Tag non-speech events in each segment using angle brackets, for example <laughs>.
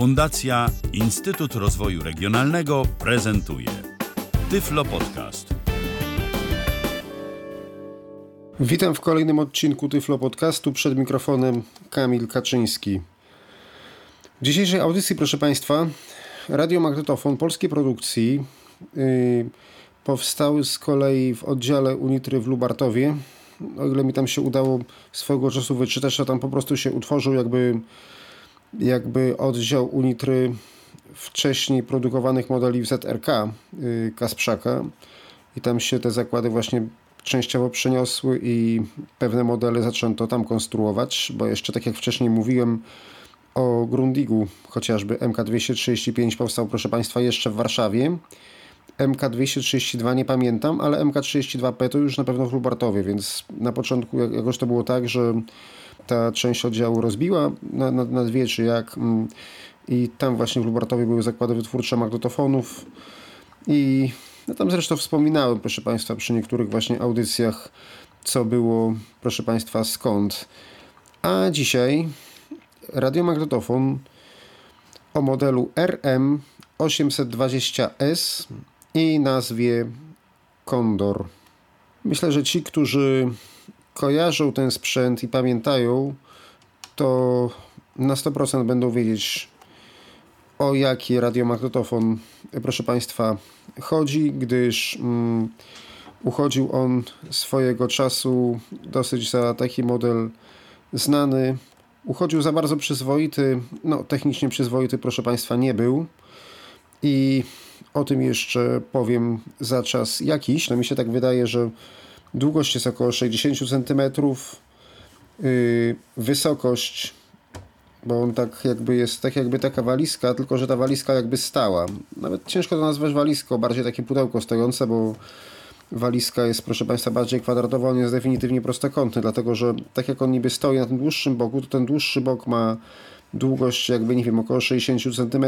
Fundacja Instytut Rozwoju Regionalnego prezentuje Tyflo Podcast. Witam w kolejnym odcinku Tyflo Podcastu. Przed mikrofonem Kamil Kaczyński. W dzisiejszej audycji, proszę Państwa, radiomagnetofon polskiej produkcji yy, powstały z kolei w oddziale Unitry w Lubartowie. O ile mi tam się udało swojego czasu wyczytać, to tam po prostu się utworzył jakby, jakby oddział Unitry wcześniej produkowanych modeli w ZRK yy, Kasprzaka i tam się te zakłady właśnie częściowo przeniosły i pewne modele zaczęto tam konstruować, bo jeszcze tak jak wcześniej mówiłem o Grundigu, chociażby MK235 powstał, proszę Państwa, jeszcze w Warszawie. MK232 nie pamiętam, ale MK32P to już na pewno w Lubartowie, więc na początku jakoś to było tak, że ta część oddziału rozbiła na, na, na dwie mm, i tam właśnie w Lubartowie były zakłady wytwórcze magnetofonów i no tam zresztą wspominałem, proszę Państwa, przy niektórych właśnie audycjach, co było, proszę Państwa, skąd. A dzisiaj radiomagnetofon o modelu RM820S i nazwie Condor. Myślę, że ci, którzy kojarzą ten sprzęt i pamiętają, to na 100% będą wiedzieć, o jaki radiomagnetofon, proszę Państwa, chodzi, gdyż um, uchodził on swojego czasu dosyć za taki model znany. Uchodził za bardzo przyzwoity, no technicznie przyzwoity, proszę Państwa, nie był. I o tym jeszcze powiem za czas jakiś. No mi się tak wydaje, że długość jest około 60 cm, yy, wysokość bo on tak jakby jest, tak jakby taka walizka, tylko że ta walizka jakby stała. Nawet ciężko to nazwać walizką, bardziej takie pudełko stojące, bo walizka jest, proszę Państwa, bardziej kwadratowa, on jest definitywnie prostokątny, dlatego że tak jak on niby stoi na tym dłuższym boku, to ten dłuższy bok ma długość jakby, nie wiem, około 60 cm.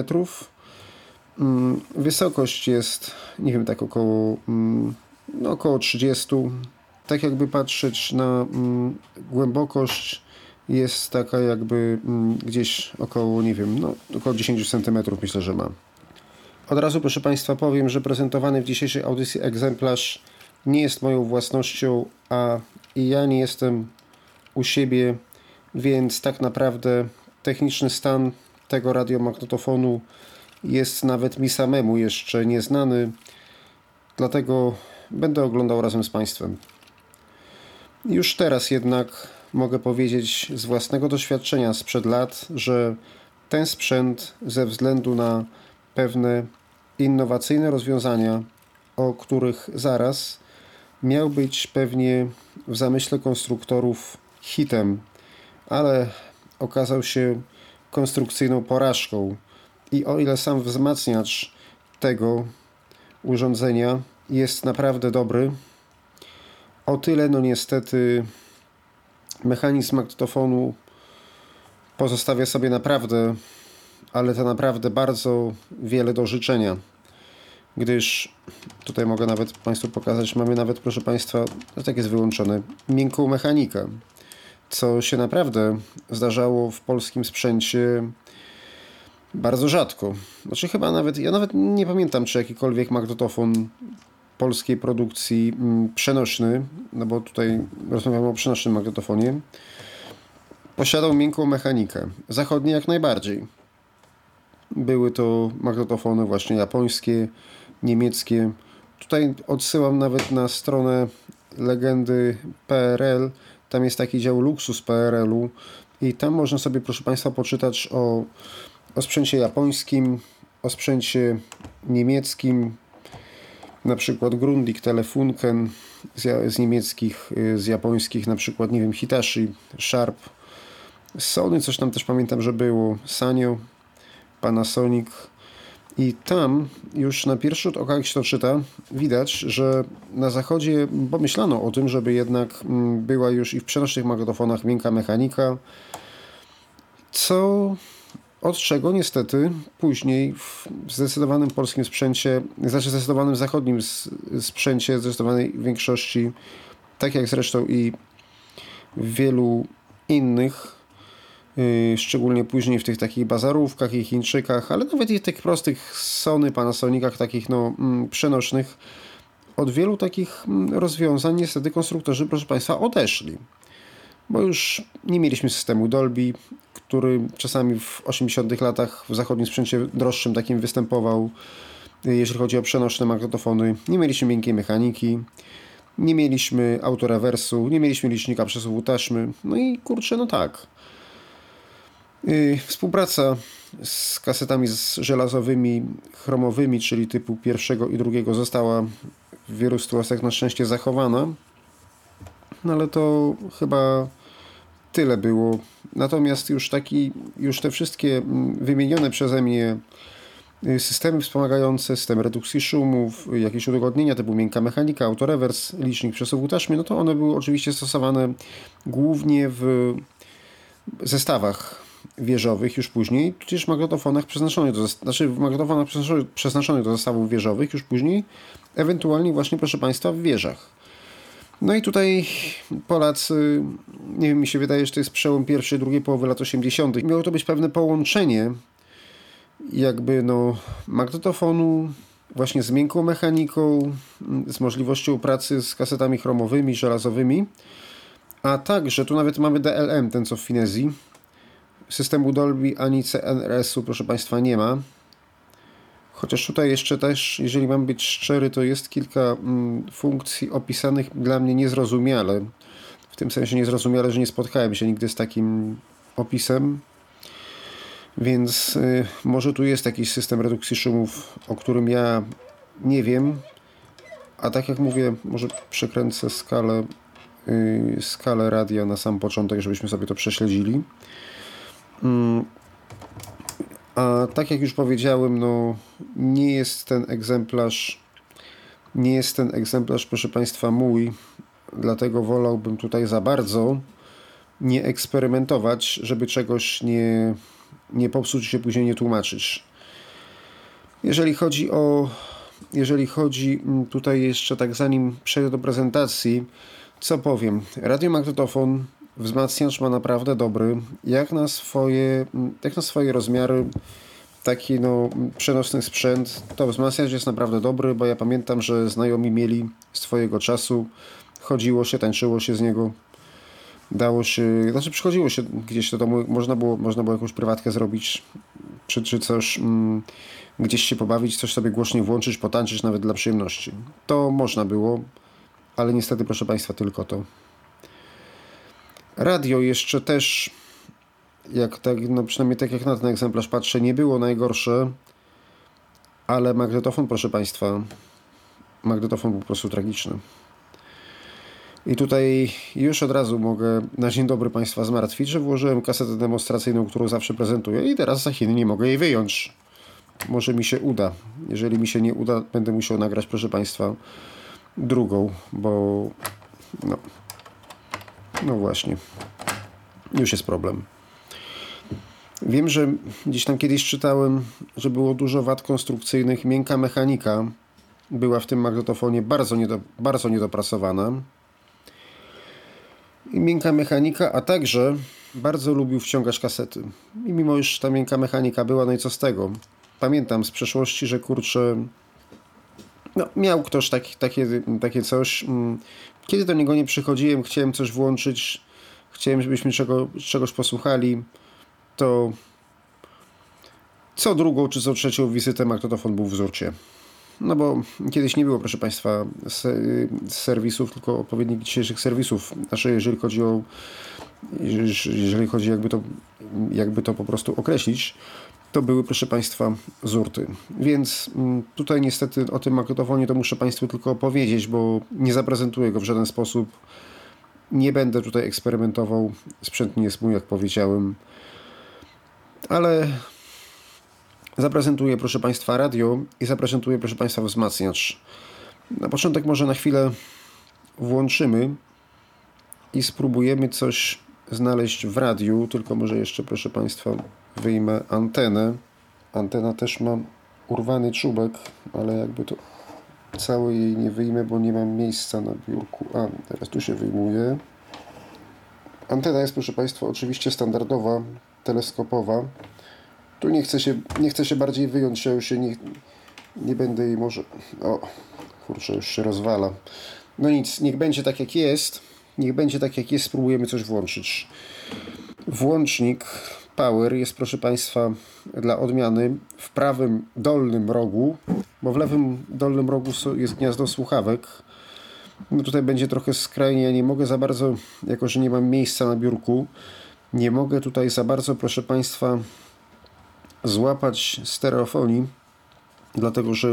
Mm, wysokość jest, nie wiem, tak około, mm, no około 30. Tak jakby patrzeć na mm, głębokość jest taka jakby mm, gdzieś około, nie wiem, no około 10 cm myślę, że ma. Od razu proszę Państwa powiem, że prezentowany w dzisiejszej audycji egzemplarz nie jest moją własnością, a i ja nie jestem u siebie, więc tak naprawdę techniczny stan tego radiomagnetofonu jest nawet mi samemu jeszcze nieznany, dlatego będę oglądał razem z Państwem. Już teraz jednak mogę powiedzieć z własnego doświadczenia sprzed lat, że ten sprzęt ze względu na pewne innowacyjne rozwiązania, o których zaraz, miał być pewnie w zamyśle konstruktorów hitem, ale okazał się konstrukcyjną porażką. I o ile sam wzmacniacz tego urządzenia jest naprawdę dobry, o tyle no niestety mechanizm magnetofonu pozostawia sobie naprawdę, ale to naprawdę bardzo wiele do życzenia. Gdyż tutaj mogę nawet Państwu pokazać, mamy nawet, proszę Państwa, no tak jest wyłączone, miękką mechanikę, co się naprawdę zdarzało w polskim sprzęcie bardzo rzadko. Znaczy chyba nawet, ja nawet nie pamiętam, czy jakikolwiek magnetofon polskiej produkcji mm, przenośny, no bo tutaj rozmawiamy o przenośnym magnetofonie, posiadał miękką mechanikę. Zachodnie jak najbardziej. Były to magnetofony właśnie japońskie, niemieckie. Tutaj odsyłam nawet na stronę legendy PRL. Tam jest taki dział luksus PRL-u i tam można sobie, proszę Państwa, poczytać o, o sprzęcie japońskim, o sprzęcie niemieckim, na przykład Grundig, Telefunken z, z niemieckich, y, z japońskich, na przykład, nie wiem, Hitachi, Sharp, Sony, coś tam też pamiętam, że było, Sanyo, Panasonic. I tam już na pierwszy rzut oka, jak się to czyta, widać, że na zachodzie pomyślano o tym, żeby jednak mm, była już i w przenośnych magnetofonach miękka mechanika, co od czego niestety później w zdecydowanym polskim sprzęcie, znaczy zdecydowanym zachodnim sprzęcie, zdecydowanej większości, tak jak zresztą i w wielu innych, Yy, szczególnie później w tych takich bazarówkach i Chińczykach, ale nawet i w tych prostych Sony, Panasonicach, takich no, mm, przenośnych, od wielu takich mm, rozwiązań niestety konstruktorzy, proszę Państwa, odeszli. Bo już nie mieliśmy systemu Dolby, który czasami w 80 latach w zachodnim sprzęcie droższym takim występował, jeżeli chodzi o przenośne magnetofony. Nie mieliśmy miękkiej mechaniki, nie mieliśmy autorewersu, nie mieliśmy licznika przesuwu taśmy. No i kurczę, no tak. Yy, współpraca z kasetami z żelazowymi, chromowymi, czyli typu pierwszego i drugiego została w wielu sytuacjach na szczęście zachowana. No ale to chyba tyle było. Natomiast już taki, już te wszystkie mm, wymienione przeze mnie y, systemy wspomagające, system redukcji szumów, jakieś udogodnienia typu miękka mechanika, autorewers, licznik przesuwu taśmy, no to one były oczywiście stosowane głównie w zestawach wieżowych już później, tudzież w magnetofonach przeznaczonych do, znaczy w magnetofonach przeznaczonych do zestawów wieżowych już później, ewentualnie właśnie proszę Państwa w wieżach. No i tutaj Polacy, nie wiem, mi się wydaje, że to jest przełom pierwszej, drugiej połowy lat 80. Miało to być pewne połączenie jakby no magnetofonu właśnie z miękką mechaniką, z możliwością pracy z kasetami chromowymi, żelazowymi, a także tu nawet mamy DLM, ten co w Finezji. Systemu Dolby ani CNRS-u, proszę Państwa, nie ma. Chociaż tutaj jeszcze też, jeżeli mam być szczery, to jest kilka mm, funkcji opisanych dla mnie niezrozumiale. W tym sensie niezrozumiale, że nie spotkałem się nigdy z takim opisem. Więc y, może tu jest jakiś system redukcji szumów, o którym ja nie wiem. A tak jak mówię, może przekręcę skalę, y, skalę radia na sam początek, żebyśmy sobie to prześledzili. Mm, a tak jak już powiedziałem, no nie jest ten egzemplarz, nie jest ten egzemplarz, proszę Państwa, mój, dlatego wolałbym tutaj za bardzo nie eksperymentować, żeby czegoś nie, nie popsuć się później nie tłumaczyć. Jeżeli chodzi o, jeżeli chodzi mm, tutaj jeszcze tak zanim przejdę do prezentacji, co powiem? Radiomagnetofon wzmacniacz ma naprawdę dobry, jak na swoje, jak na swoje rozmiary, taki no, przenosny sprzęt, to wzmacniacz jest naprawdę dobry, bo ja pamiętam, że znajomi mieli swojego czasu, chodziło się, tańczyło się z niego, dało się, znaczy przychodziło się gdzieś do domu, można było, można było jakąś prywatkę zrobić, czy, czy coś, mm, gdzieś się pobawić, coś sobie głośniej włączyć, potańczyć nawet dla przyjemności. To można było, ale niestety, proszę Państwa, tylko to. Radio jeszcze też, jak tak, no przynajmniej tak jak na ten egzemplarz patrzę, nie było najgorsze, ale magnetofon, proszę Państwa, magnetofon był po prostu tragiczny. I tutaj już od razu mogę na dzień dobry Państwa zmartwić, że włożyłem kasetę demonstracyjną, którą zawsze prezentuję i teraz za chwilę nie mogę jej wyjąć. Może mi się uda. Jeżeli mi się nie uda, będę musiał nagrać, proszę Państwa, drugą, bo no, no właśnie. Już jest problem. Wiem, że gdzieś tam kiedyś czytałem, że było dużo wad konstrukcyjnych. Miękka mechanika była w tym magnetofonie bardzo, niedo, bardzo niedopracowana. I miękka mechanika, a także bardzo lubił wciągać kasety. I mimo już ta miękka mechanika była, no i co z tego? Pamiętam z przeszłości, że kurczę, no, miał ktoś taki, takie, takie coś. Kiedy do niego nie przychodziłem, chciałem coś włączyć, chciałem, żebyśmy czego, czegoś posłuchali, to co drugą czy co trzecią wizytę magnetofon był w wzórcie. No bo kiedyś nie było, proszę Państwa, serwisów, tylko odpowiednich dzisiejszych serwisów. Znaczy, jeżeli chodzi o, jeżeli chodzi jakby to, jakby to po prostu określić, to były, proszę Państwa, zurty. Więc mm, tutaj niestety o tym magnetofonie to muszę Państwu tylko opowiedzieć, bo nie zaprezentuję go w żaden sposób. Nie będę tutaj eksperymentował. Sprzęt nie jest mój, jak powiedziałem. Ale zaprezentuję, proszę Państwa, radio i zaprezentuję, proszę Państwa, wzmacniacz. Na początek może na chwilę włączymy i spróbujemy coś znaleźć w radiu, tylko może jeszcze, proszę Państwa, wyjmę antenę. Antena też ma urwany czubek, ale jakby to całe jej nie wyjmę, bo nie mam miejsca na biurku. A, teraz tu się wyjmuje. Antena jest, proszę Państwa, oczywiście standardowa, teleskopowa. Tu nie chcę się, nie chcę się bardziej wyjąć, ja już się nie, nie będę jej może... O, kurczę, już się rozwala. No nic, niech będzie tak jak jest. Niech będzie tak jak jest, spróbujemy coś włączyć. Włącznik Power jest, proszę Państwa, dla odmiany w prawym dolnym rogu, bo w lewym dolnym rogu jest gniazdo słuchawek. No tutaj będzie trochę skrajnie, ja nie mogę za bardzo, jako że nie mam miejsca na biurku, nie mogę tutaj za bardzo, proszę Państwa, złapać stereofonii, dlatego że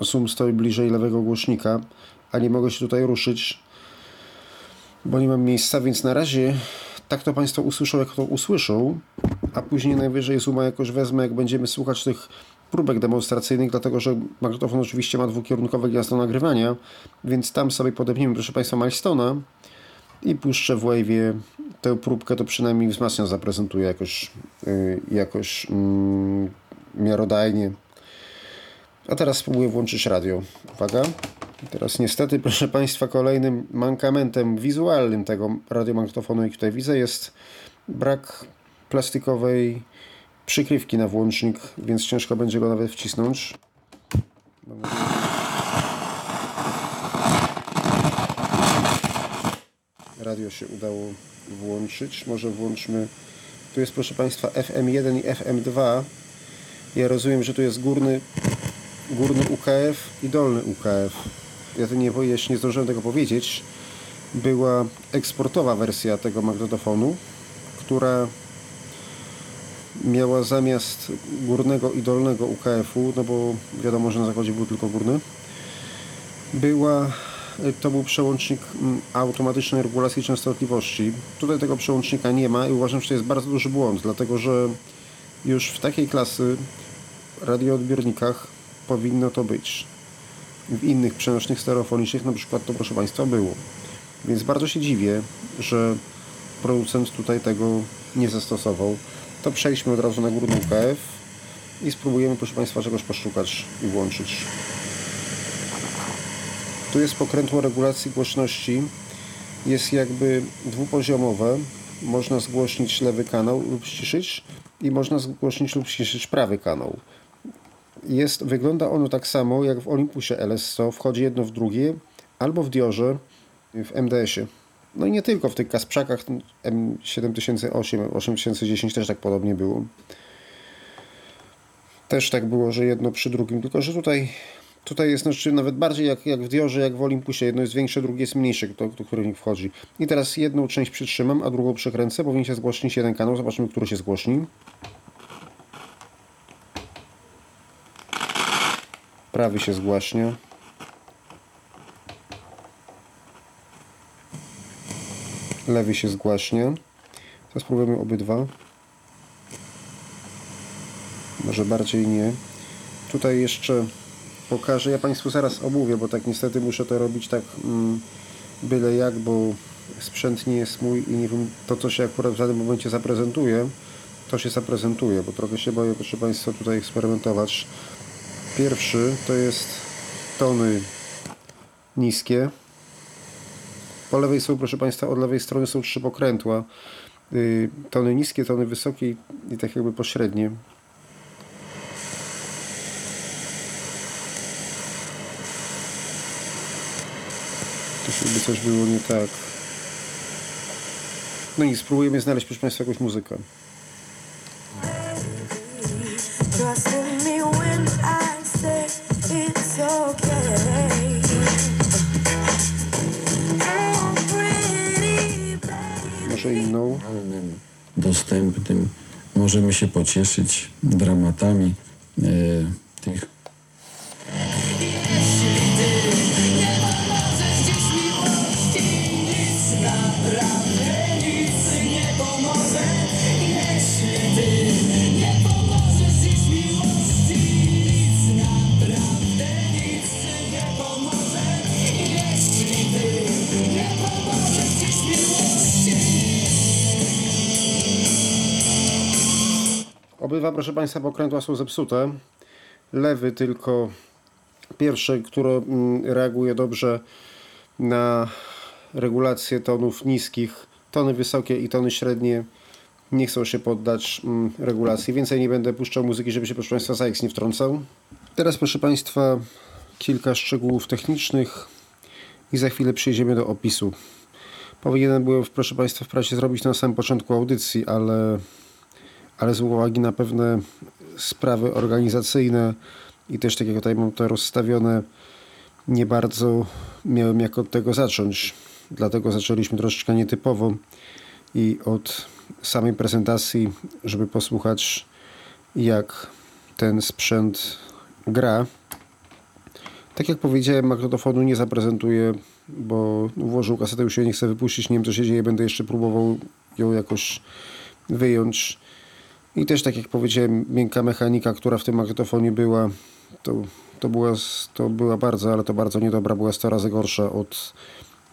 Zoom stoi bliżej lewego głośnika, a nie mogę się tutaj ruszyć, bo nie mam miejsca, więc na razie tak to Państwo usłyszą, jak to usłyszą, a później najwyżej Zooma jakoś wezmę, jak będziemy słuchać tych próbek demonstracyjnych, dlatego że magnetofon oczywiście ma dwukierunkowe gniazdo nagrywania, więc tam sobie podepniemy, proszę Państwa, Milestona i puszczę w Wave'ie tę próbkę, to przynajmniej wzmacnia zaprezentuję jakoś, yy, jakoś yy, miarodajnie. A teraz spróbuję włączyć radio. Uwaga. Teraz niestety, <laughs> proszę Państwa, kolejnym mankamentem wizualnym tego radiomagnetofonu, jaki tutaj widzę, jest brak plastikowej przykrywki na włącznik, więc ciężko będzie go nawet wcisnąć. Radio się udało włączyć. Może włączmy. Tu jest, proszę Państwa, FM1 i FM2. Ja rozumiem, że tu jest górny, górny UKF i dolny UKF. Ja nie, jeszcze nie zdążyłem tego powiedzieć. Była eksportowa wersja tego magnetofonu, która miała zamiast górnego i dolnego UKF-u, no bo wiadomo, że na zachodzie był tylko górny, była, to był przełącznik mm, automatycznej regulacji częstotliwości. Tutaj tego przełącznika nie ma i uważam, że to jest bardzo duży błąd, dlatego że już w takiej klasy radioodbiornikach powinno to być. W innych przenośnych stereofonicznych na przykład to proszę Państwa było. Więc bardzo się dziwię, że producent tutaj tego nie zastosował to przejdźmy od razu na górną KF i spróbujemy, proszę Państwa, czegoś poszukać i włączyć. Tu jest pokrętło regulacji głośności. Jest jakby dwupoziomowe. Można zgłośnić lewy kanał lub ściszyć i można zgłośnić lub ściszyć prawy kanał. Jest, wygląda ono tak samo jak w Olympusie LS100. Wchodzi jedno w drugie albo w Diorze w MDS-ie. No i nie tylko w tych Kasprzakach M7008, 8010 też tak podobnie było. Też tak było, że jedno przy drugim, tylko że tutaj tutaj jest znaczy nawet bardziej jak, jak w Diorze, jak w Olympusie. Jedno jest większe, drugie jest mniejsze, do, do których wchodzi. I teraz jedną część przytrzymam, a drugą przekręcę. Powinien się zgłośnić jeden kanał. Zobaczymy, który się zgłośni. Prawy się zgłaśnia. lewy się zgłaśnie. Teraz spróbujemy obydwa. Może bardziej nie. Tutaj jeszcze pokażę. Ja Państwu zaraz omówię, bo tak niestety muszę to robić tak mm, byle jak, bo sprzęt nie jest mój i nie wiem, to co się akurat w danym momencie zaprezentuje, to się zaprezentuje, bo trochę się boję, proszę Państwa, tutaj eksperymentować. Pierwszy to jest tony niskie. Po lewej są, proszę Państwa, od lewej strony są trzy pokrętła. Y, tony niskie, tony wysokie i tak jakby pośrednie. To żeby coś było nie tak. No i spróbujemy znaleźć, proszę Państwa, jakąś muzykę. Inną. Dostępnym możemy się pocieszyć dramatami e, tych proszę Państwa, pokrętła są zepsute. Lewy tylko pierwszy, który mm, reaguje dobrze na regulację tonów niskich, tony wysokie i tony średnie nie chcą się poddać mm, regulacji. Więcej nie będę puszczał muzyki, żeby się proszę Państwa Zajeks nie wtrącał. Teraz proszę Państwa kilka szczegółów technicznych i za chwilę przejdziemy do opisu. Powinienem byłem, proszę Państwa, w prasie zrobić na samym początku audycji, ale, ale z uwagi na pewne sprawy organizacyjne i też tak jak tutaj mam to rozstawione, nie bardzo miałem jak od tego zacząć. Dlatego zaczęliśmy troszeczkę nietypowo i od samej prezentacji, żeby posłuchać jak ten sprzęt gra. Tak jak powiedziałem, magnetofonu nie zaprezentuję, bo włożył kasetę, już się nie chcę wypuścić, nie wiem co się dzieje, będę jeszcze próbował ją jakoś wyjąć. I też tak jak powiedziałem, miękka mechanika, która w tym magnetofonie była, to, to, była, to była bardzo, ale to bardzo niedobra, była 100 razy gorsza od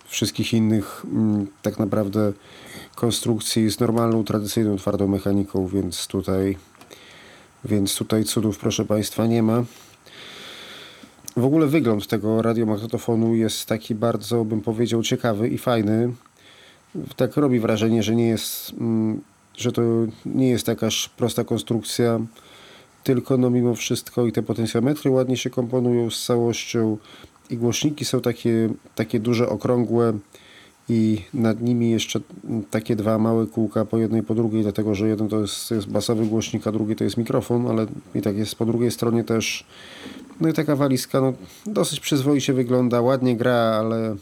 wszystkich innych mm, tak naprawdę konstrukcji z normalną, tradycyjną, twardą mechaniką, więc tutaj, więc tutaj cudów, proszę Państwa, nie ma. W ogóle wygląd tego radiomagnetofonu jest taki bardzo, bym powiedział, ciekawy i fajny. Tak robi wrażenie, że nie jest, mm, że to nie jest jakaś prosta konstrukcja, tylko no mimo wszystko i te potencjometry ładnie się komponują z całością i głośniki są takie, takie duże, okrągłe i nad nimi jeszcze takie dwa małe kółka po jednej po drugiej, dlatego że jeden to jest, jest basowy głośnik, a drugi to jest mikrofon, ale i tak jest po drugiej stronie też. No i taka walizka no, dosyć przyzwoicie wygląda, ładnie gra, ale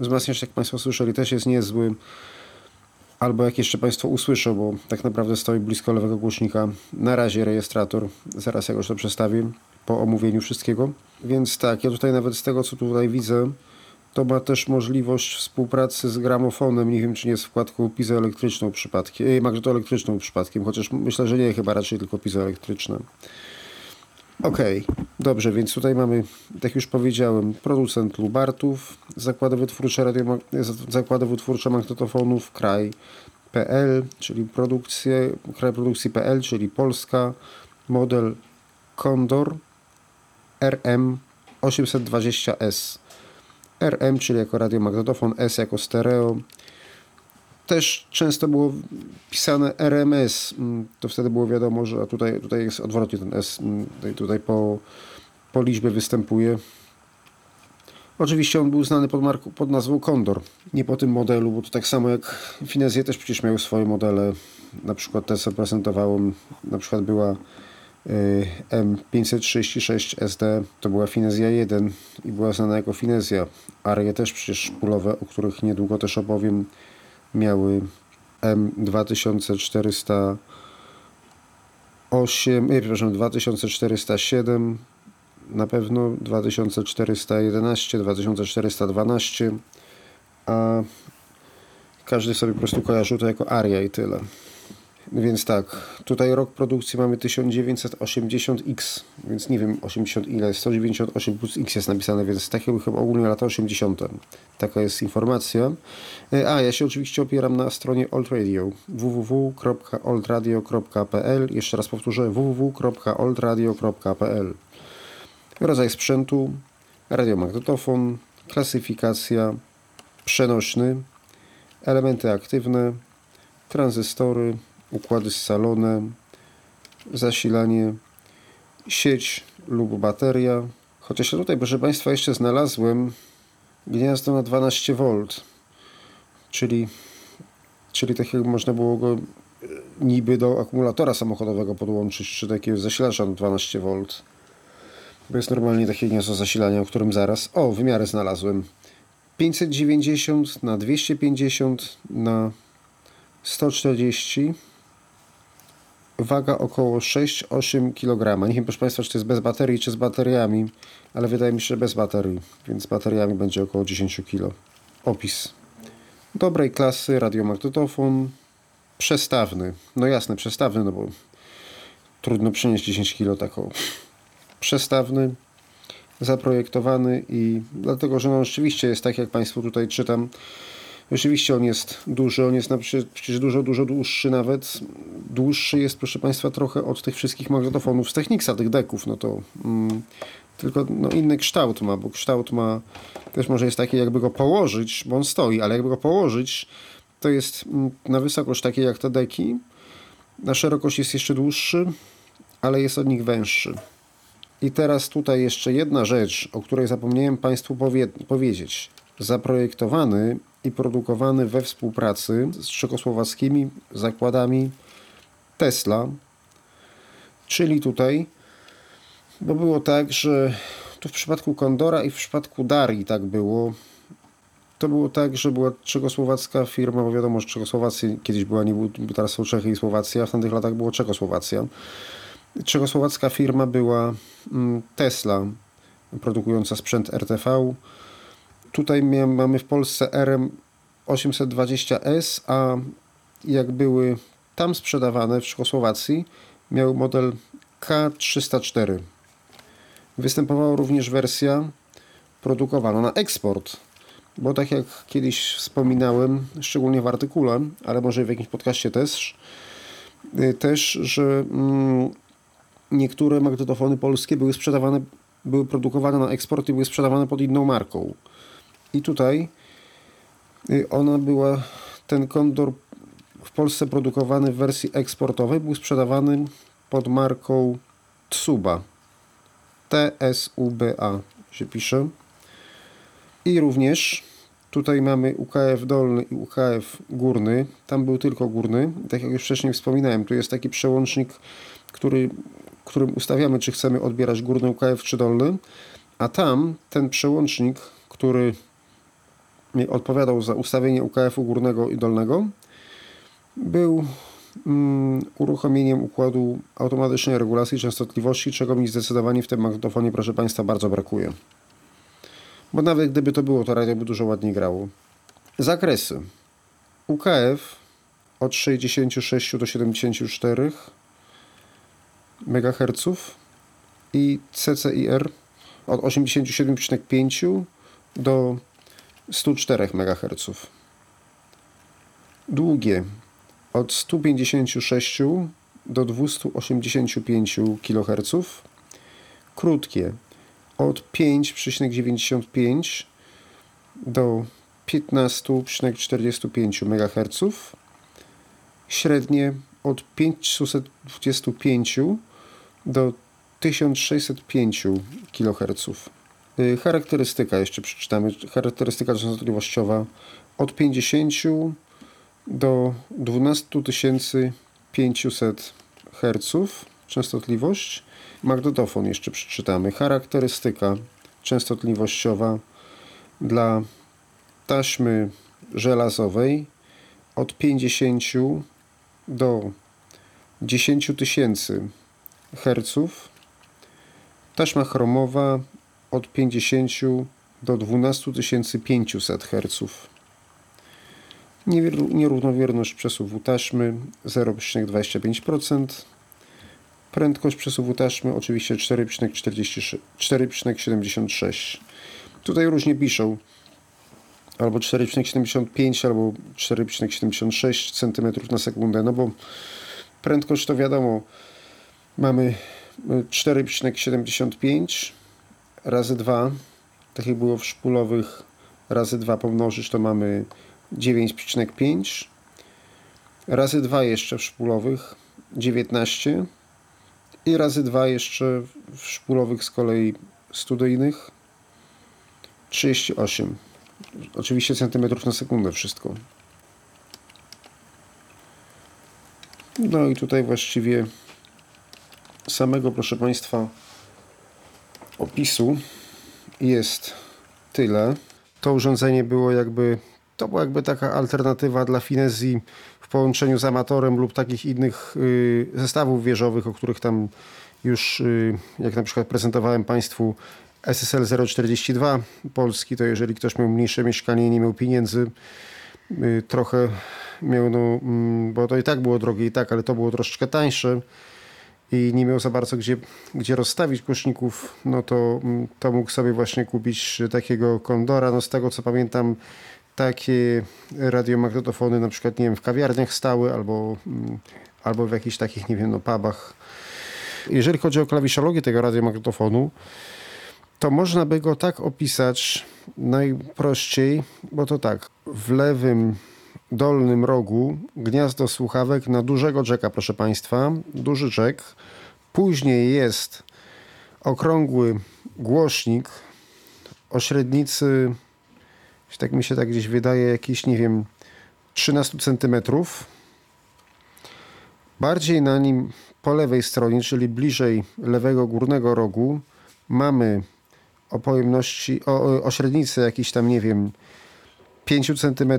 wzmacniacz, jak Państwo słyszeli, też jest niezły. Albo jak jeszcze Państwo usłyszą, bo tak naprawdę stoi blisko lewego głośnika. Na razie rejestrator, zaraz jakoś to przestawię po omówieniu wszystkiego. Więc tak, ja tutaj nawet z tego co tutaj widzę, to ma też możliwość współpracy z gramofonem. Nie wiem, czy nie z wkładką pizoelektryczną przypadkiem, magnetoelektryczną przypadkiem, chociaż myślę, że nie, chyba raczej tylko pizoelektryczne. Ok, dobrze, więc tutaj mamy, jak już powiedziałem, producent Lubartów, zakłady wytwórcze, radio, zakłady wytwórcze magnetofonów, kraj PL, czyli produkcję, kraj produkcji PL, czyli Polska, model Condor RM 820S. RM, czyli jako radiomagnetofon, S jako stereo. Też często było pisane RMS, mm, to wtedy było wiadomo, że tutaj, tutaj jest odwrotnie ten S, mm, tutaj po, po liczbie występuje. Oczywiście on był znany pod, marką, pod nazwą Condor, nie po tym modelu, bo to tak samo jak Finezje też przecież miały swoje modele, na przykład te co prezentowałem, na przykład była Y, M536 SD to była Finezja 1 i była znana jako Finezja. Arie też przecież szpulowe, o których niedługo też opowiem, miały M2408, nie, przepraszam, 2407 na pewno, 2411, 2412, a każdy sobie po prostu kojarzył to jako Aria i tyle. Więc tak, tutaj rok produkcji mamy 1980X, więc nie wiem 80 ile, 198 plus X jest napisane, więc takie były chyba ogólnie lata 80. Taka jest informacja. E, a, ja się oczywiście opieram na stronie Old Radio www.oldradio.pl Jeszcze raz powtórzę www.oldradio.pl Rodzaj sprzętu, radiomagnetofon, klasyfikacja, przenośny, elementy aktywne, tranzystory, układy scalone, zasilanie, sieć lub bateria. Chociaż tutaj, proszę Państwa, jeszcze znalazłem gniazdo na 12V, czyli, czyli tak jak można było go e, niby do akumulatora samochodowego podłączyć, czy takiego zasilacza na 12V. To jest normalnie takie gniazdo zasilania, o którym zaraz... O, wymiary znalazłem. 590 na 250 na 140 waga około 6-8 kg. Nie wiem, proszę Państwa, czy to jest bez baterii, czy z bateriami, ale wydaje mi się, że bez baterii, więc z bateriami będzie około 10 kg. Opis. Dobrej klasy radiomagnetofon, przestawny. No jasne, przestawny, no bo trudno przynieść 10 kg taką. Przestawny, zaprojektowany i dlatego, że no rzeczywiście jest tak, jak Państwu tutaj czytam, Rzeczywiście on jest duży, on jest na przecież dużo, dużo dłuższy nawet. Dłuższy jest, proszę Państwa, trochę od tych wszystkich magnetofonów z Technicsa, tych deków, no to mm, tylko no, inny kształt ma, bo kształt ma też może jest taki, jakby go położyć, bo on stoi, ale jakby go położyć, to jest mm, na wysokość takiej jak te deki. Na szerokość jest jeszcze dłuższy, ale jest od nich węższy. I teraz tutaj jeszcze jedna rzecz, o której zapomniałem Państwu powie powiedzieć. Zaprojektowany i produkowany we współpracy z czechosłowackimi zakładami Tesla, czyli tutaj, bo było tak, że tu w przypadku Kondora i w przypadku Darii tak było. To było tak, że była czechosłowacka firma, bo wiadomo, że Czechosłowacja kiedyś była, nie był, teraz są Czechy i Słowacja, w tamtych latach było Czechosłowacja. Czechosłowacka firma była mm, Tesla, produkująca sprzęt RTV. Tutaj mamy w Polsce RM820S, a jak były tam sprzedawane w Czechosłowacji, miał model K304. Występowała również wersja produkowana na eksport, bo tak jak kiedyś wspominałem, szczególnie w artykule, ale może w jakimś podcaście też, y, też, że mm, niektóre magnetofony polskie były sprzedawane, były produkowane na eksport i były sprzedawane pod inną marką. I tutaj y, ona była, ten kondor w Polsce produkowany w wersji eksportowej był sprzedawany pod marką Tsuba. TSUBA się pisze. I również tutaj mamy UKF dolny i UKF górny. Tam był tylko górny. Tak jak już wcześniej wspominałem, tu jest taki przełącznik, który, którym ustawiamy, czy chcemy odbierać górny UKF czy dolny. A tam ten przełącznik, który odpowiadał za ustawienie UKF-u górnego i dolnego, był mm, uruchomieniem układu automatycznej regulacji częstotliwości, czego mi zdecydowanie w tym magnetofonie, proszę Państwa, bardzo brakuje. Bo nawet gdyby to było, to radio by dużo ładniej grało. Zakresy. UKF od 66 do 74 MHz i CCIR od 87,5 do 104 MHz. Długie od 156 do 285 kHz. Krótkie od 5,95 do 15,45 MHz. Średnie od 525 do 1605 kHz. Y, charakterystyka jeszcze przeczytamy. Charakterystyka częstotliwościowa od 50 do 12500 Hz częstotliwość. Magnetofon jeszcze przeczytamy. Charakterystyka częstotliwościowa dla taśmy żelazowej od 50 do 10 tysięcy Hz. Taśma chromowa od 50 do 12500 Hz. Nierównomierność przesuwu taśmy 0,25%. Prędkość przesuwu taśmy oczywiście 4,76. Tutaj różnie piszą. Albo 4,75 albo 4,76 cm na sekundę. No bo prędkość to wiadomo. Mamy 4,75 razy 2. Tak jak było w szpulowych razy 2 pomnożyć to mamy 9,5 razy 2 jeszcze w szpulowych 19 i razy 2 jeszcze w szpulowych z kolei studyjnych 38 oczywiście centymetrów na sekundę wszystko. No i tutaj właściwie samego proszę Państwa opisu jest tyle. To urządzenie było jakby to była jakby taka alternatywa dla finezji w połączeniu z amatorem lub takich innych y, zestawów wieżowych, o których tam już, y, jak na przykład prezentowałem Państwu SSL 042 Polski, to jeżeli ktoś miał mniejsze mieszkanie i nie miał pieniędzy, y, trochę miał, no, mm, bo to i tak było drogie i tak, ale to było troszeczkę tańsze i nie miał za bardzo gdzie, gdzie rozstawić głośników, no to, mm, to mógł sobie właśnie kupić takiego kondora. No z tego co pamiętam, takie radiomagnetofony na przykład, nie wiem, w kawiarniach stały albo, mm, albo w jakichś takich, nie wiem, no pubach. Jeżeli chodzi o klawiszologię tego radiomagnetofonu, to można by go tak opisać najprościej, bo to tak, w lewym dolnym rogu gniazdo słuchawek na dużego jacka, proszę Państwa. Duży jack. Później jest okrągły głośnik o średnicy, tak mi się tak gdzieś wydaje, jakiś, nie wiem, 13 cm. Bardziej na nim po lewej stronie, czyli bliżej lewego górnego rogu, mamy o pojemności, o, o średnicy jakiś tam, nie wiem, 5 cm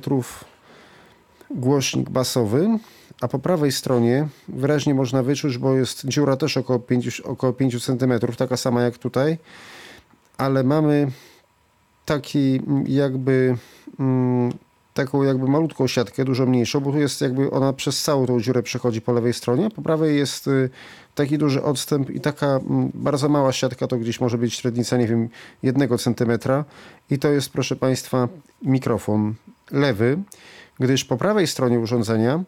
głośnik basowy, a po prawej stronie wyraźnie można wyczuć, bo jest dziura też około 5, około 5 cm, taka sama jak tutaj, ale mamy taki jakby mm, taką jakby malutką siatkę, dużo mniejszą, bo tu jest jakby ona przez całą tą dziurę przechodzi po lewej stronie, po prawej jest y, taki duży odstęp i taka mm, bardzo mała siatka, to gdzieś może być średnica, nie wiem, jednego centymetra. I to jest, proszę Państwa, mikrofon lewy, gdyż po prawej stronie urządzenia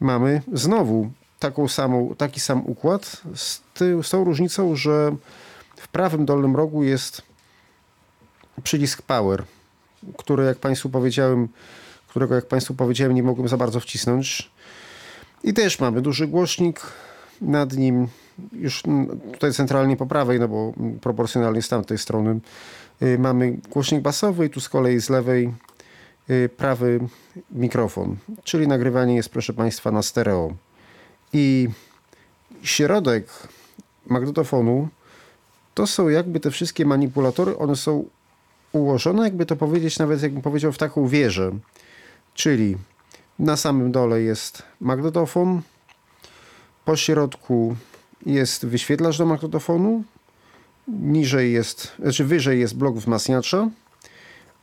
mamy znowu taką samą, taki sam układ z, ty, z tą różnicą, że w prawym dolnym rogu jest przycisk power, który jak Państwu powiedziałem, którego jak Państwu powiedziałem nie mogłem za bardzo wcisnąć. I też mamy duży głośnik, nad nim już tutaj centralnie po prawej, no bo proporcjonalnie z tamtej strony y, mamy głośnik basowy tu z kolei z lewej prawy mikrofon, czyli nagrywanie jest proszę Państwa na stereo. I środek magnetofonu to są jakby te wszystkie manipulatory, one są ułożone, jakby to powiedzieć, nawet jakbym powiedział, w taką wieżę. Czyli na samym dole jest magnetofon, po środku jest wyświetlacz do magnetofonu, niżej jest, znaczy wyżej jest blok wzmacniacza,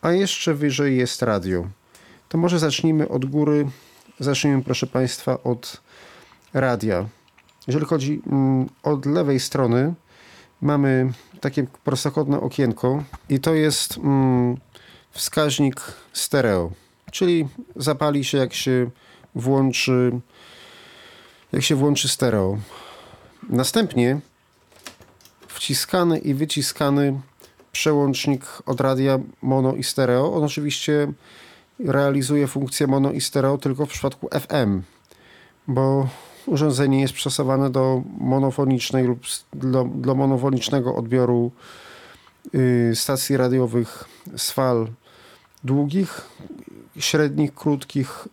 a jeszcze wyżej jest radio. To może zacznijmy od góry. Zacznijmy, proszę Państwa, od radia. Jeżeli chodzi mm, od lewej strony, mamy takie prostokątne okienko i to jest mm, wskaźnik stereo, czyli zapali się jak się włączy jak się włączy stereo. Następnie wciskany i wyciskany przełącznik od radia mono i stereo. On oczywiście realizuje funkcję mono i stereo tylko w przypadku FM, bo urządzenie jest przystosowane do monofonicznej lub do, do monofonicznego odbioru y, stacji radiowych z fal długich, średnich, krótkich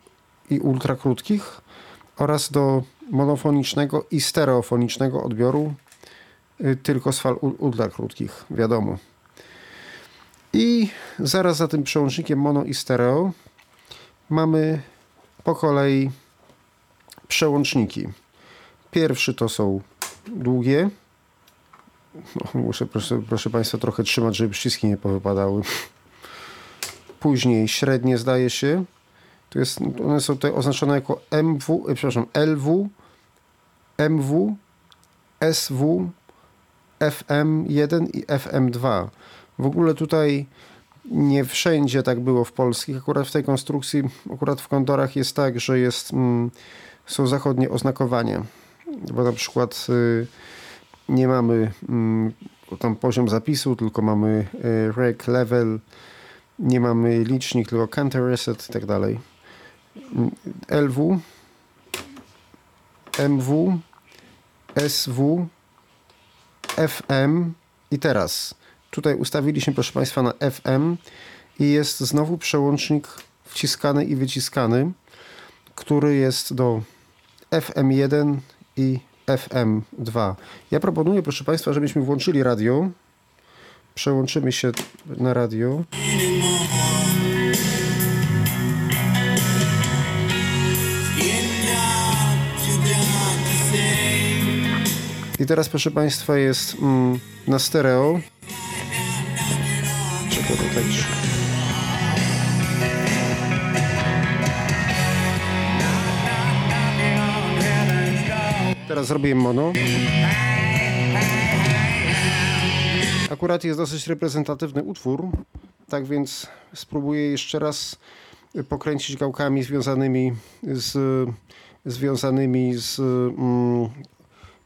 i ultrakrótkich oraz do monofonicznego i stereofonicznego odbioru y, tylko z fal ultrakrótkich, wiadomo. I zaraz za tym przełącznikiem mono i stereo mamy po kolei przełączniki. Pierwszy to są długie. No, muszę, proszę, proszę Państwa, trochę trzymać, żeby przyciski nie powypadały. Później średnie zdaje się. Tu jest, one są tutaj oznaczone jako MW, e, przepraszam, LW, MW, SW, FM1 i FM2. W ogóle tutaj nie wszędzie tak było w polskich. Akurat w tej konstrukcji, akurat w kondorach jest tak, że jest, mm, są zachodnie oznakowania. Bo na przykład y, nie mamy mm, tam poziom zapisu, tylko mamy y, rec level, nie mamy licznik, tylko counter reset i tak dalej. LW, MW, SW, FM i teraz tutaj ustawiliśmy, proszę Państwa, na FM i jest znowu przełącznik wciskany i wyciskany, który jest do FM1 i FM2. Ja proponuję, proszę Państwa, żebyśmy włączyli radio. Przełączymy się na radio. I teraz, proszę Państwa, jest mm, na stereo. Tutaj? Teraz zrobię mono. Akurat jest dosyć reprezentatywny utwór, tak więc spróbuję jeszcze raz pokręcić gałkami związanymi z, związanymi z mm,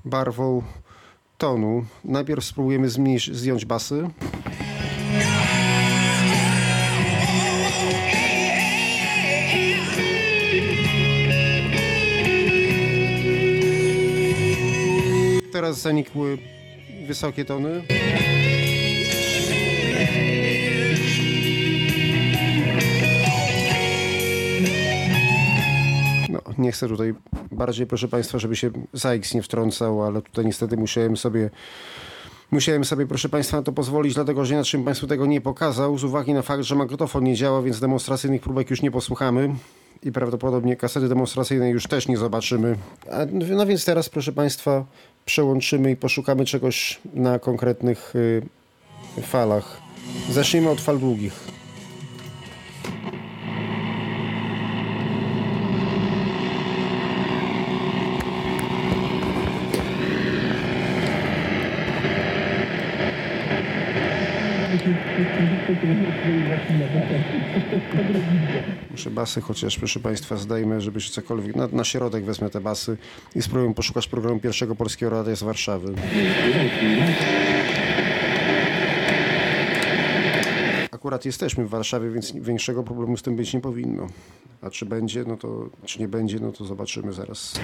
barwą tonu. Najpierw spróbujemy zmniejszyć, zdjąć basy. Teraz zanikły wysokie tony. No, nie chcę tutaj bardziej, proszę Państwa, żeby się ZAX nie wtrącał, ale tutaj niestety musiałem sobie Musiałem sobie, proszę Państwa, na to pozwolić, dlatego że inaczej bym Państwu tego nie pokazał, z uwagi na fakt, że magnetofon nie działa, więc demonstracyjnych próbek już nie posłuchamy i prawdopodobnie kasety demonstracyjnej już też nie zobaczymy. No więc teraz, proszę Państwa, przełączymy i poszukamy czegoś na konkretnych y, falach. Zacznijmy od fal długich. <laughs> Muszę basy, chociaż proszę Państwa zdejmę, żeby się cokolwiek... Na, na środek wezmę te basy i spróbuję poszukać programu pierwszego polskiego radia z Warszawy. Akurat jesteśmy w Warszawie, więc większego problemu z tym być nie powinno. A czy będzie, no to... Czy nie będzie, no to zobaczymy zaraz.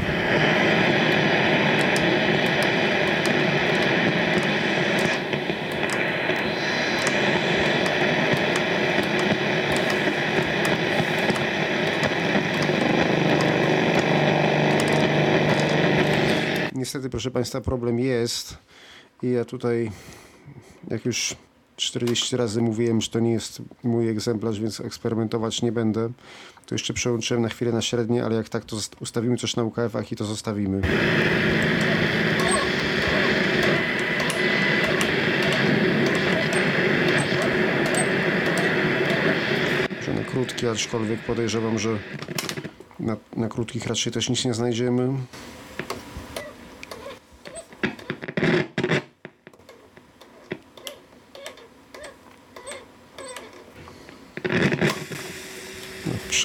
Niestety, proszę Państwa, problem jest i ja tutaj, jak już 40 razy mówiłem, że to nie jest mój egzemplarz, więc eksperymentować nie będę. To jeszcze przełączyłem na chwilę na średnie, ale jak tak, to ustawimy coś na UKF-ach i to zostawimy. Krótki, aczkolwiek podejrzewam, że na, na krótkich raczej też nic nie znajdziemy.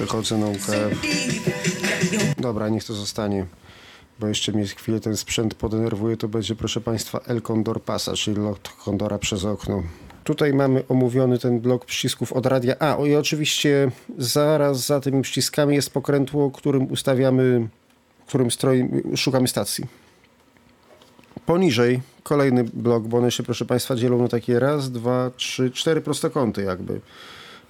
Przechodzę na UKF. Dobra, niech to zostanie. Bo jeszcze mnie chwilę ten sprzęt podenerwuje, to będzie, proszę Państwa, El Condor Pasa, czyli lot Kondora przez okno. Tutaj mamy omówiony ten blok przycisków od radia. A, i oczywiście zaraz za tymi przyciskami jest pokrętło, którym ustawiamy, którym szukamy stacji. Poniżej kolejny blok, bo one się, proszę Państwa, dzielą na takie raz, dwa, trzy, cztery prostokąty jakby.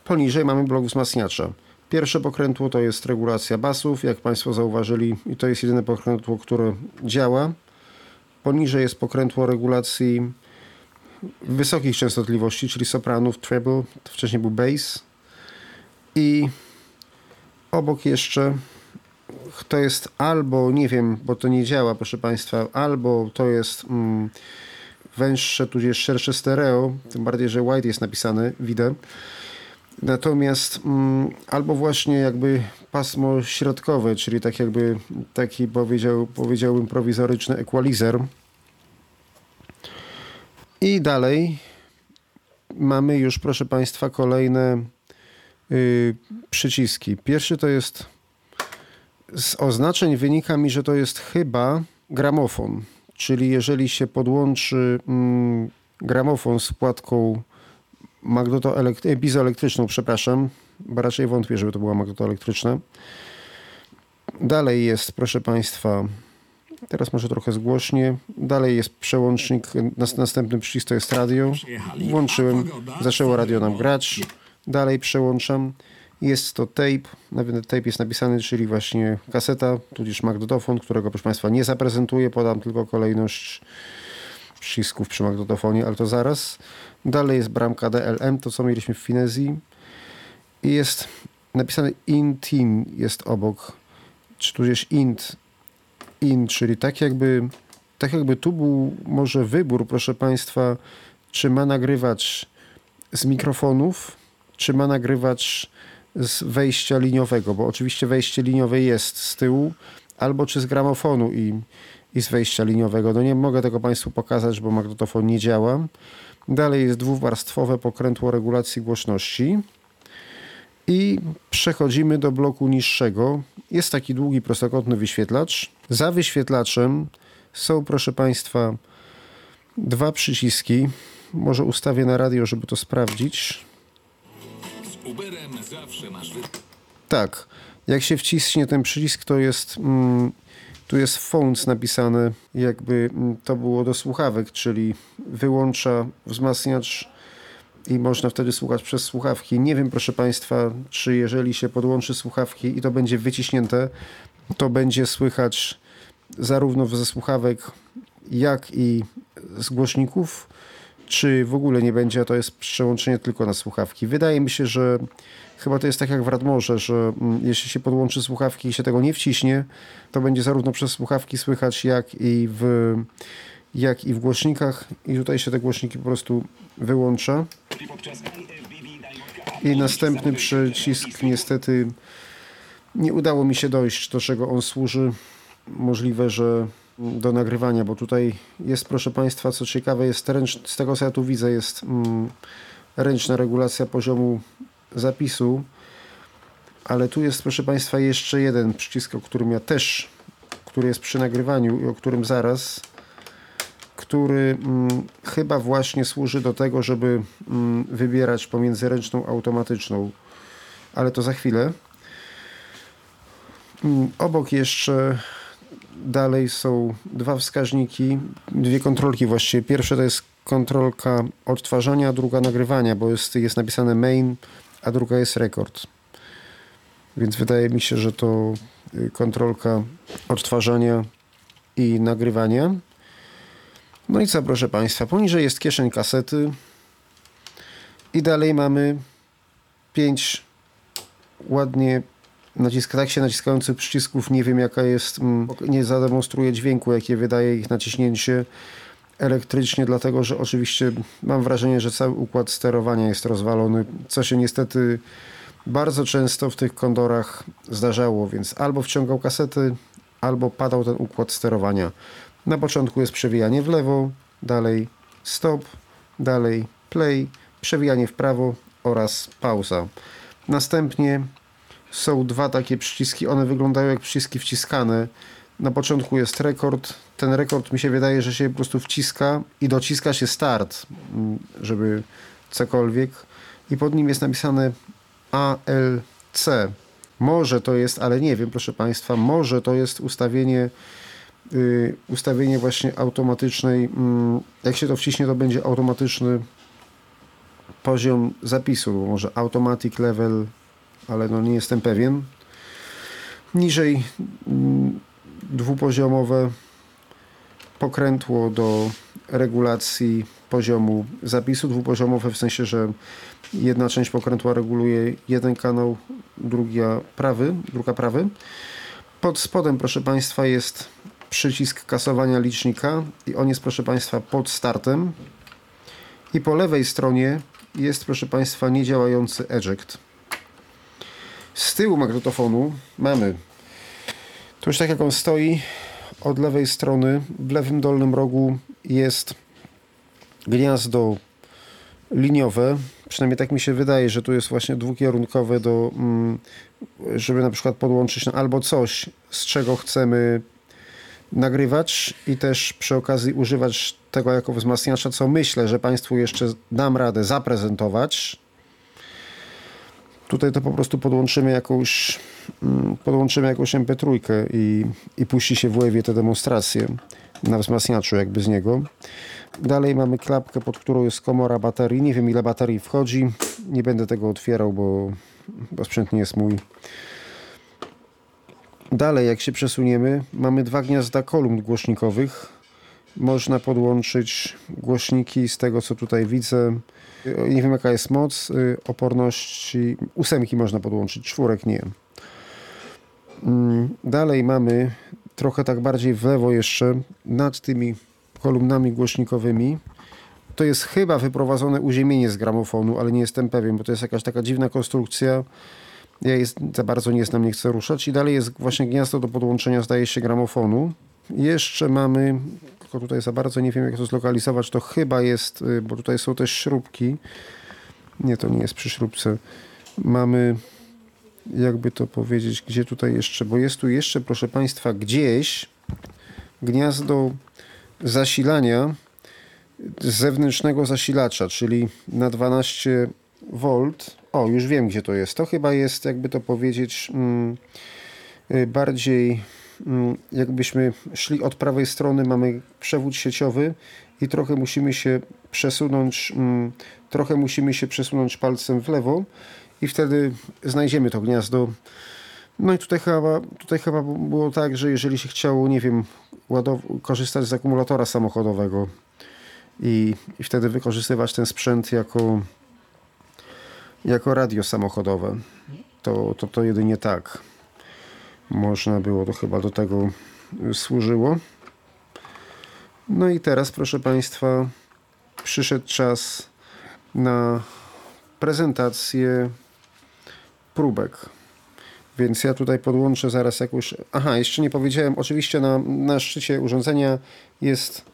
Poniżej mamy blok wzmacniacza. Pierwsze pokrętło to jest regulacja basów, jak Państwo zauważyli, i to jest jedyne pokrętło, które działa. Poniżej jest pokrętło regulacji wysokich częstotliwości, czyli sopranów, treble, to wcześniej był bass. I obok jeszcze to jest albo, nie wiem, bo to nie działa, proszę Państwa, albo to jest mm, węższe, tudzież szersze stereo, tym bardziej, że white jest napisane, widzę. Natomiast mm, albo właśnie jakby pasmo środkowe, czyli tak jakby taki powiedział, powiedziałbym prowizoryczny equalizer. I dalej mamy już, proszę Państwa, kolejne y, przyciski. Pierwszy to jest z oznaczeń wynika mi, że to jest chyba gramofon, czyli jeżeli się podłączy mm, gramofon z płatką magnetoelekt- pizoelektryczną, przepraszam, bo raczej wątpię, żeby to była magnetoelektryczna. Dalej jest, proszę Państwa, teraz może trochę zgłośnie. Dalej jest przełącznik, nas- następny przycisk to jest radio. Włączyłem, zaczęło radio nam grać. Dalej przełączam. Jest to tape, nawet tape jest napisany, czyli właśnie kaseta, tudzież magnetofon, którego proszę Państwa nie zaprezentuję, podam tylko kolejność przycisków przy magnetofonie, ale to zaraz. Dalej jest bramka DLM, to co mieliśmy w Finezji. I jest napisane INTIN jest obok, czy tudzież INT, IN, czyli tak jakby, tak jakby tu był może wybór, proszę Państwa, czy ma nagrywać z mikrofonów, czy ma nagrywać z wejścia liniowego, bo oczywiście wejście liniowe jest z tyłu, albo czy z gramofonu i, i z wejścia liniowego. No nie mogę tego Państwu pokazać, bo magnetofon nie działa. Dalej jest dwuwarstwowe pokrętło regulacji głośności. I przechodzimy do bloku niższego. Jest taki długi prostokątny wyświetlacz. Za wyświetlaczem są, proszę Państwa, dwa przyciski. Może ustawię na radio, żeby to sprawdzić. Uberem zawsze masz. Tak, jak się wciśnie ten przycisk, to jest mm, Tu jest phones napisane, jakby mm, to było do słuchawek, czyli wyłącza wzmacniacz i można wtedy słuchać przez słuchawki. Nie wiem, proszę Państwa, czy jeżeli się podłączy słuchawki i to będzie wyciśnięte, to będzie słychać zarówno ze słuchawek, jak i z głośników, czy w ogóle nie będzie, a to jest przełączenie tylko na słuchawki. Wydaje mi się, że chyba to jest tak jak w Radmorze, że mm, jeśli się podłączy słuchawki i się tego nie wciśnie, to będzie zarówno przez słuchawki słychać, jak i w, jak i w głośnikach i tutaj się te głośniki po prostu wyłącza. I następny przycisk niestety nie udało mi się dojść, do czego on służy. Możliwe, że do nagrywania, bo tutaj jest, proszę Państwa, co ciekawe, jest ręcz, z tego co ja tu widzę, jest mm, ręczna regulacja poziomu zapisu, ale tu jest, proszę Państwa, jeszcze jeden przycisk, o którym ja też, który jest przy nagrywaniu i o którym zaraz, który mm, chyba właśnie służy do tego, żeby mm, wybierać pomiędzy ręczną a automatyczną, ale to za chwilę. Mm, obok jeszcze dalej są dwa wskaźniki, dwie kontrolki właściwie. Pierwsza to jest kontrolka odtwarzania, druga nagrywania, bo jest, jest napisane main, a druga jest rekord. Więc wydaje mi się, że to y, kontrolka odtwarzania i nagrywania. No i co, proszę Państwa, poniżej jest kieszeń kasety i dalej mamy pięć ładnie tak się naciskających przycisków. Nie wiem jaka jest, mm, nie zademonstruję dźwięku, jakie wydaje ich naciśnięcie elektrycznie, dlatego że oczywiście mam wrażenie, że cały układ sterowania jest rozwalony, co się niestety bardzo często w tych kondorach zdarzało, więc albo wciągał kasety, albo padał ten układ sterowania. Na początku jest przewijanie w lewo, dalej stop, dalej play, przewijanie w prawo oraz pauza. Następnie są dwa takie przyciski, one wyglądają jak przyciski wciskane. Na początku jest rekord. Ten rekord mi się wydaje, że się po prostu wciska i dociska się start, mm, żeby cokolwiek. I pod nim jest napisane ALC. Może to jest, ale nie wiem, proszę Państwa, może to jest ustawienie yy, ustawienie właśnie automatycznej, yy, jak się to wciśnie, to będzie automatyczny poziom zapisu, może automatic level ale no nie jestem pewien. Niżej mm, dwupoziomowe pokrętło do regulacji poziomu zapisu. Dwupoziomowe w sensie, że jedna część pokrętła reguluje jeden kanał, druga prawy, druga prawy. Pod spodem, proszę Państwa, jest przycisk kasowania licznika i on jest, proszę Państwa, pod startem. I po lewej stronie jest, proszę Państwa, niedziałający eject. Z tyłu magnetofonu mamy, to już tak jak on stoi, od lewej strony, w lewym dolnym rogu jest gniazdo liniowe. Przynajmniej tak mi się wydaje, że tu jest właśnie dwukierunkowe do, mm, żeby na przykład podłączyć albo coś, z czego chcemy nagrywać i też przy okazji używać tego jako wzmacniacza, co myślę, że Państwu jeszcze dam radę zaprezentować Tutaj to po prostu podłączymy jakąś, mm, podłączymy jakąś MP3 i, i puści się w łewie te demonstracje na wzmacniaczu jakby z niego. Dalej mamy klapkę, pod którą jest komora baterii. Nie wiem ile baterii wchodzi. Nie będę tego otwierał, bo, bo sprzęt nie jest mój. Dalej, jak się przesuniemy, mamy dwa gniazda kolumn głośnikowych. Można podłączyć głośniki z tego, co tutaj widzę. Nie wiem jaka jest moc y, oporności. Ósemki można podłączyć, czwórek nie. Mm, dalej mamy trochę tak bardziej w lewo jeszcze nad tymi kolumnami głośnikowymi. To jest chyba wyprowadzone uziemienie z gramofonu, ale nie jestem pewien, bo to jest jakaś taka dziwna konstrukcja. Ja jest, za bardzo nie znam, nie chcę ruszać. I dalej jest właśnie gniazdo do podłączenia, zdaje się, gramofonu. Jeszcze mamy tylko tutaj za bardzo nie wiem jak to zlokalizować, to chyba jest, y, bo tutaj są też śrubki. Nie, to nie jest przy śrubce. Mamy, jakby to powiedzieć, gdzie tutaj jeszcze, bo jest tu jeszcze, proszę Państwa, gdzieś gniazdo zasilania z zewnętrznego zasilacza, czyli na 12 V. O, już wiem, gdzie to jest. To chyba jest, jakby to powiedzieć, mm, y, bardziej jakbyśmy szli od prawej strony, mamy przewód sieciowy i trochę musimy się przesunąć, mm, trochę musimy się przesunąć palcem w lewo i wtedy znajdziemy to gniazdo. No i tutaj chyba, tutaj chyba było tak, że jeżeli się chciało, nie wiem, korzystać z akumulatora samochodowego i, i wtedy wykorzystywać ten sprzęt jako, jako radio samochodowe, to, to to jedynie tak można było, to chyba do tego służyło. No i teraz, proszę Państwa, przyszedł czas na prezentację próbek. Więc ja tutaj podłączę zaraz jakąś. Aha, jeszcze nie powiedziałem. Oczywiście na, na szczycie urządzenia jest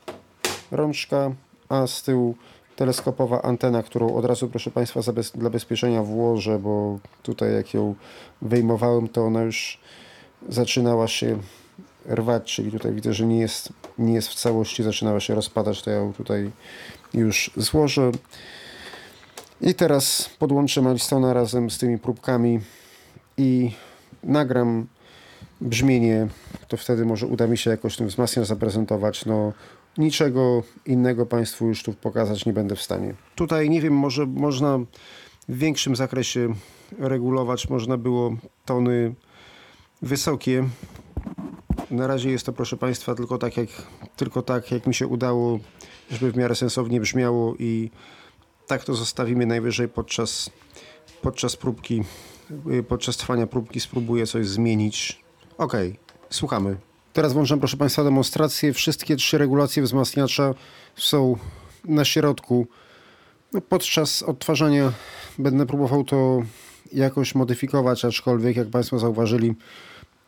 rączka, a z tyłu teleskopowa antena, którą od razu, proszę Państwa, dla bezpieczenia włożę, bo tutaj jak ją wyjmowałem, to ona już zaczynała się rwać, czyli tutaj widzę, że nie jest, nie jest w całości, zaczynała się rozpadać, to ja ją tutaj już złożę. I teraz podłączę Milestona razem z tymi próbkami i nagram brzmienie, to wtedy może uda mi się jakoś ten wzmacniacz zaprezentować. No, niczego innego Państwu już tu pokazać nie będę w stanie. Tutaj nie wiem, może można w większym zakresie regulować, można było tony wysokie. Na razie jest to, proszę Państwa, tylko tak jak, tylko tak, jak mi się udało, żeby w miarę sensownie brzmiało i tak to zostawimy najwyżej podczas, podczas próbki, y, podczas trwania próbki spróbuję coś zmienić. Ok, słuchamy. Teraz włączam, proszę Państwa, demonstrację. Wszystkie trzy regulacje wzmacniacza są na środku. No, podczas odtwarzania będę próbował to jakoś modyfikować, aczkolwiek jak Państwo zauważyli,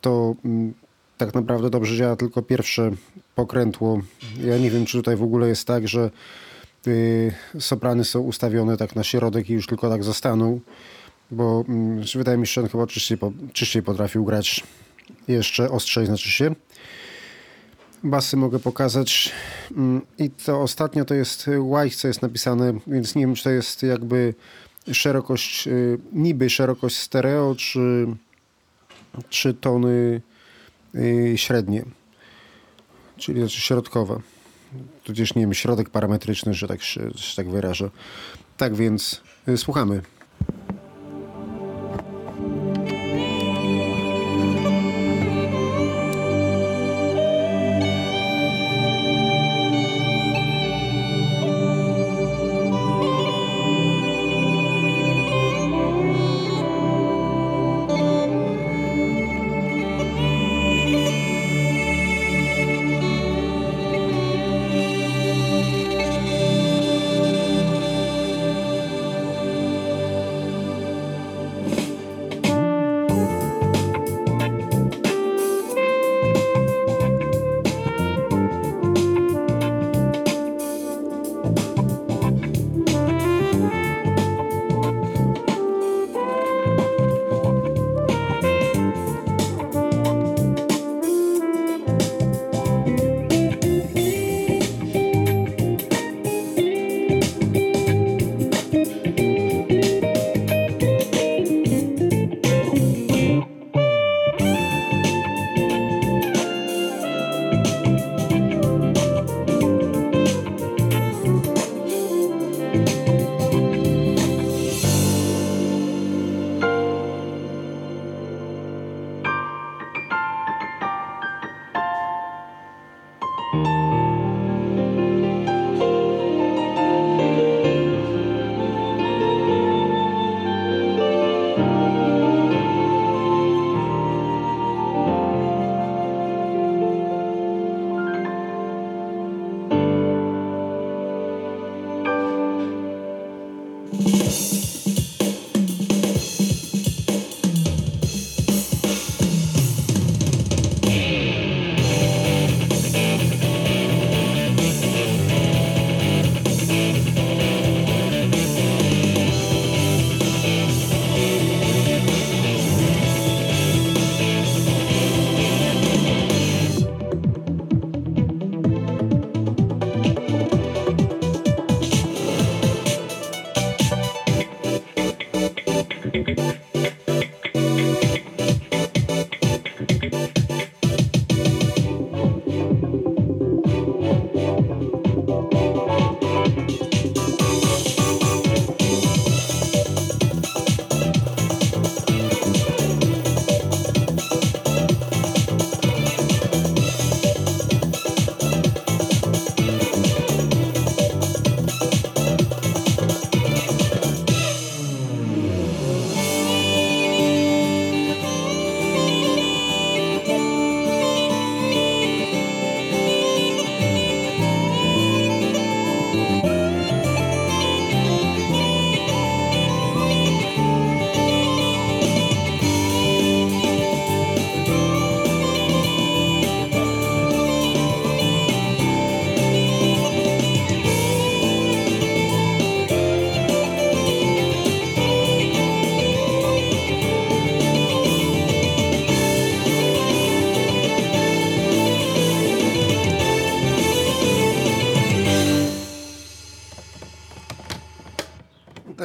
to mm, tak naprawdę dobrze działa tylko pierwsze pokrętło. Ja nie wiem, czy tutaj w ogóle jest tak, że y, soprany są ustawione tak na środek i już tylko tak zostaną, bo mm, wydaje mi się, że on chyba czyściej, czyściej potrafił grać jeszcze ostrzej, znaczy się. Basy mogę pokazać. Mm, I to ostatnio to jest white, co jest napisane, więc nie wiem, czy to jest jakby szerokość, y, niby szerokość stereo, czy, czy tony y, średnie, czyli znaczy środkowe. Tudzież, nie wiem, środek parametryczny, że tak się że tak wyrażę. Tak więc y, słuchamy.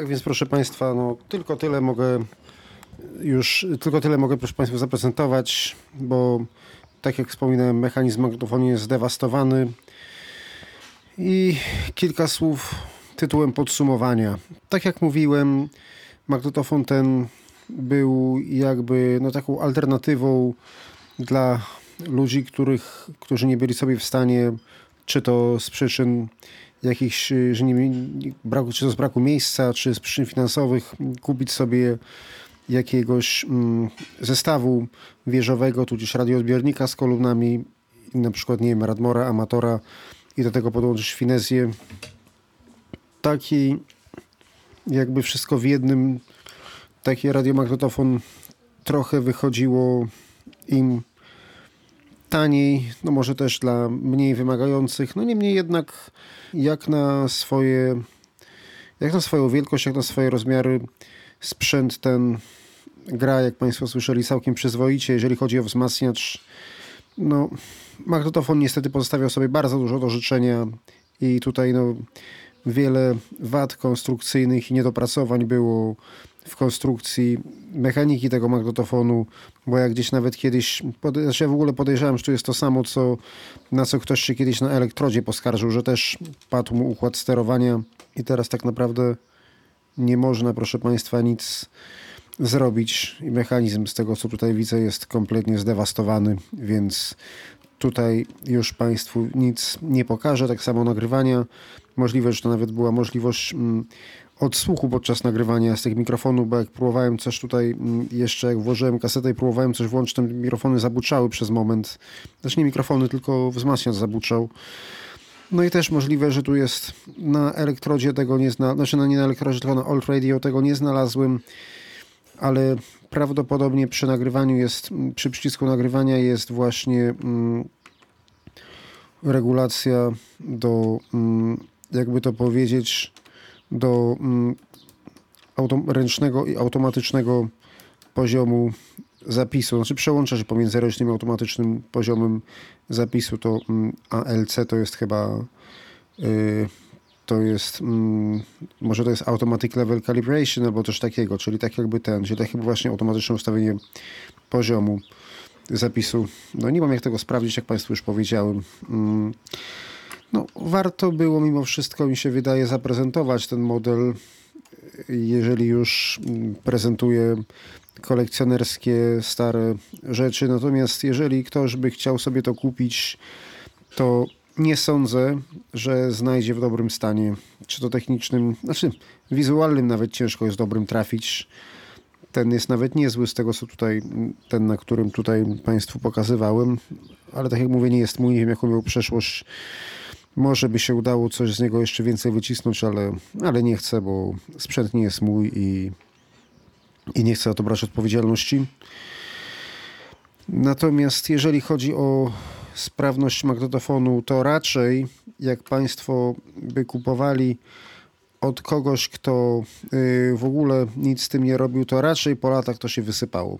Więc proszę Państwa, no tylko tyle mogę już, tylko tyle mogę proszę Państwa zaprezentować, bo tak jak wspominałem, mechanizm magnetofonu jest zdewastowany. I kilka słów tytułem podsumowania. Tak jak mówiłem, magnetofon ten był jakby no, taką alternatywą dla ludzi, których, którzy nie byli sobie w stanie, czy to z przyczyn jakichś, że nie, braku, czy to z braku miejsca, czy z przyczyn finansowych, kupić sobie jakiegoś mm, zestawu wieżowego, tudzież radioodbiornika z kolumnami, na przykład, nie wiem, Radmora, Amatora i do tego podłączyć finezję. Taki jakby wszystko w jednym, taki radiomagnetofon trochę wychodziło im taniej, no może też dla mniej wymagających, no niemniej jednak jak na swoje, jak na swoją wielkość, jak na swoje rozmiary sprzęt ten gra, jak Państwo słyszeli, całkiem przyzwoicie. Jeżeli chodzi o wzmacniacz, no magnetofon niestety pozostawiał sobie bardzo dużo do życzenia i tutaj no wiele wad konstrukcyjnych i niedopracowań było w konstrukcji mechaniki tego magnetofonu, bo jak gdzieś nawet kiedyś, znaczy ja w ogóle podejrzewam, że to jest to samo, co, na co ktoś się kiedyś na elektrodzie poskarżył, że też padł mu układ sterowania i teraz tak naprawdę nie można, proszę Państwa, nic zrobić i mechanizm z tego, co tutaj widzę, jest kompletnie zdewastowany, więc tutaj już Państwu nic nie pokażę. Tak samo nagrywania. Możliwe, że to nawet była możliwość mm, odsłuchu podczas nagrywania z tych mikrofonów, bo jak próbowałem coś tutaj mm, jeszcze, jak włożyłem kasetę i próbowałem coś włączyć, to mikrofony zabuczały przez moment. Znaczy nie mikrofony, tylko wzmacniacz zabuczał. No i też możliwe, że tu jest na elektrodzie tego nie znalazłem, znaczy no nie na elektrodzie, tylko na Old Radio tego nie znalazłem, ale prawdopodobnie przy nagrywaniu jest, przy przycisku nagrywania jest właśnie mm, regulacja do, mm, jakby to powiedzieć, do mm, ręcznego i automatycznego poziomu zapisu. Znaczy przełącza się pomiędzy ręcznym i automatycznym poziomem zapisu. To mm, ALC to jest chyba y, to jest mm, może to jest automatic level calibration albo coś takiego, czyli tak jakby ten, czyli tak jakby właśnie automatyczne ustawienie poziomu zapisu. No nie mam jak tego sprawdzić, jak Państwu już powiedziałem. Mm, no, warto było mimo wszystko, mi się wydaje, zaprezentować ten model, jeżeli już mm, prezentuje kolekcjonerskie stare rzeczy. Natomiast jeżeli ktoś by chciał sobie to kupić, to nie sądzę, że znajdzie w dobrym stanie, czy to technicznym, znaczy wizualnym nawet ciężko jest dobrym trafić. Ten jest nawet niezły z tego, co tutaj, ten, na którym tutaj Państwu pokazywałem, ale tak jak mówię, nie jest mój, nie wiem jaką miał przeszłość. Może by się udało coś z niego jeszcze więcej wycisnąć, ale, ale nie chcę, bo sprzęt nie jest mój i, i nie chcę to brać odpowiedzialności. Natomiast jeżeli chodzi o sprawność magnetofonu, to raczej jak Państwo by kupowali od kogoś, kto y, w ogóle nic z tym nie robił, to raczej po latach to się wysypało.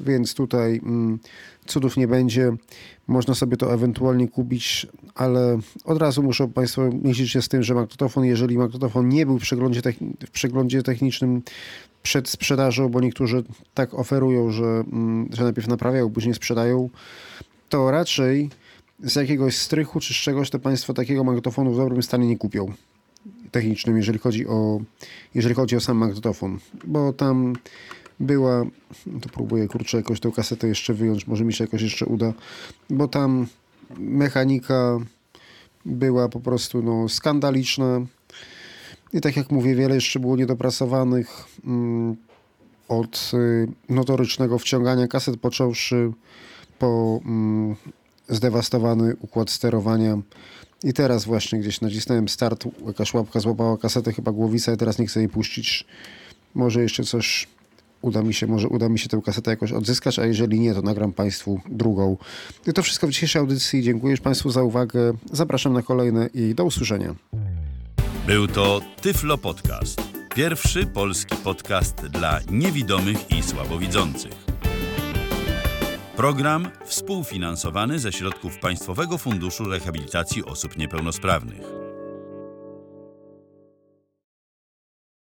Więc tutaj mm, cudów nie będzie. Można sobie to ewentualnie kupić, ale od razu muszą Państwo liczyć się z tym, że magnetofon, jeżeli magnetofon nie był w przeglądzie, w przeglądzie technicznym przed sprzedażą, bo niektórzy tak oferują, że, mm, że najpierw naprawiają, później sprzedają, to raczej z jakiegoś strychu czy z czegoś to Państwo takiego magnetofonu w dobrym stanie nie kupią technicznym, jeżeli chodzi o, jeżeli chodzi o sam magnetofon, bo tam była, to próbuję kurczę jakoś tę kasetę jeszcze wyjąć, może mi się jakoś jeszcze uda, bo tam mechanika była po prostu no, skandaliczna i tak jak mówię, wiele jeszcze było niedopracowanych mm, od y, notorycznego wciągania kaset począwszy po mm, zdewastowany układ sterowania. I teraz właśnie gdzieś nacisnąłem start, jakaś łapka złapała kasetę, chyba głowica i teraz nie chcę jej puścić. Może jeszcze coś uda mi się, może uda mi się tę kasetę jakoś odzyskać, a jeżeli nie, to nagram Państwu drugą. I to wszystko w dzisiejszej audycji. Dziękuję Państwu za uwagę. Zapraszam na kolejne i do usłyszenia. Był to Tyflo Podcast. Pierwszy polski podcast dla niewidomych i słabowidzących. Program współfinansowany ze środków Państwowego Funduszu Rehabilitacji Osób Niepełnosprawnych.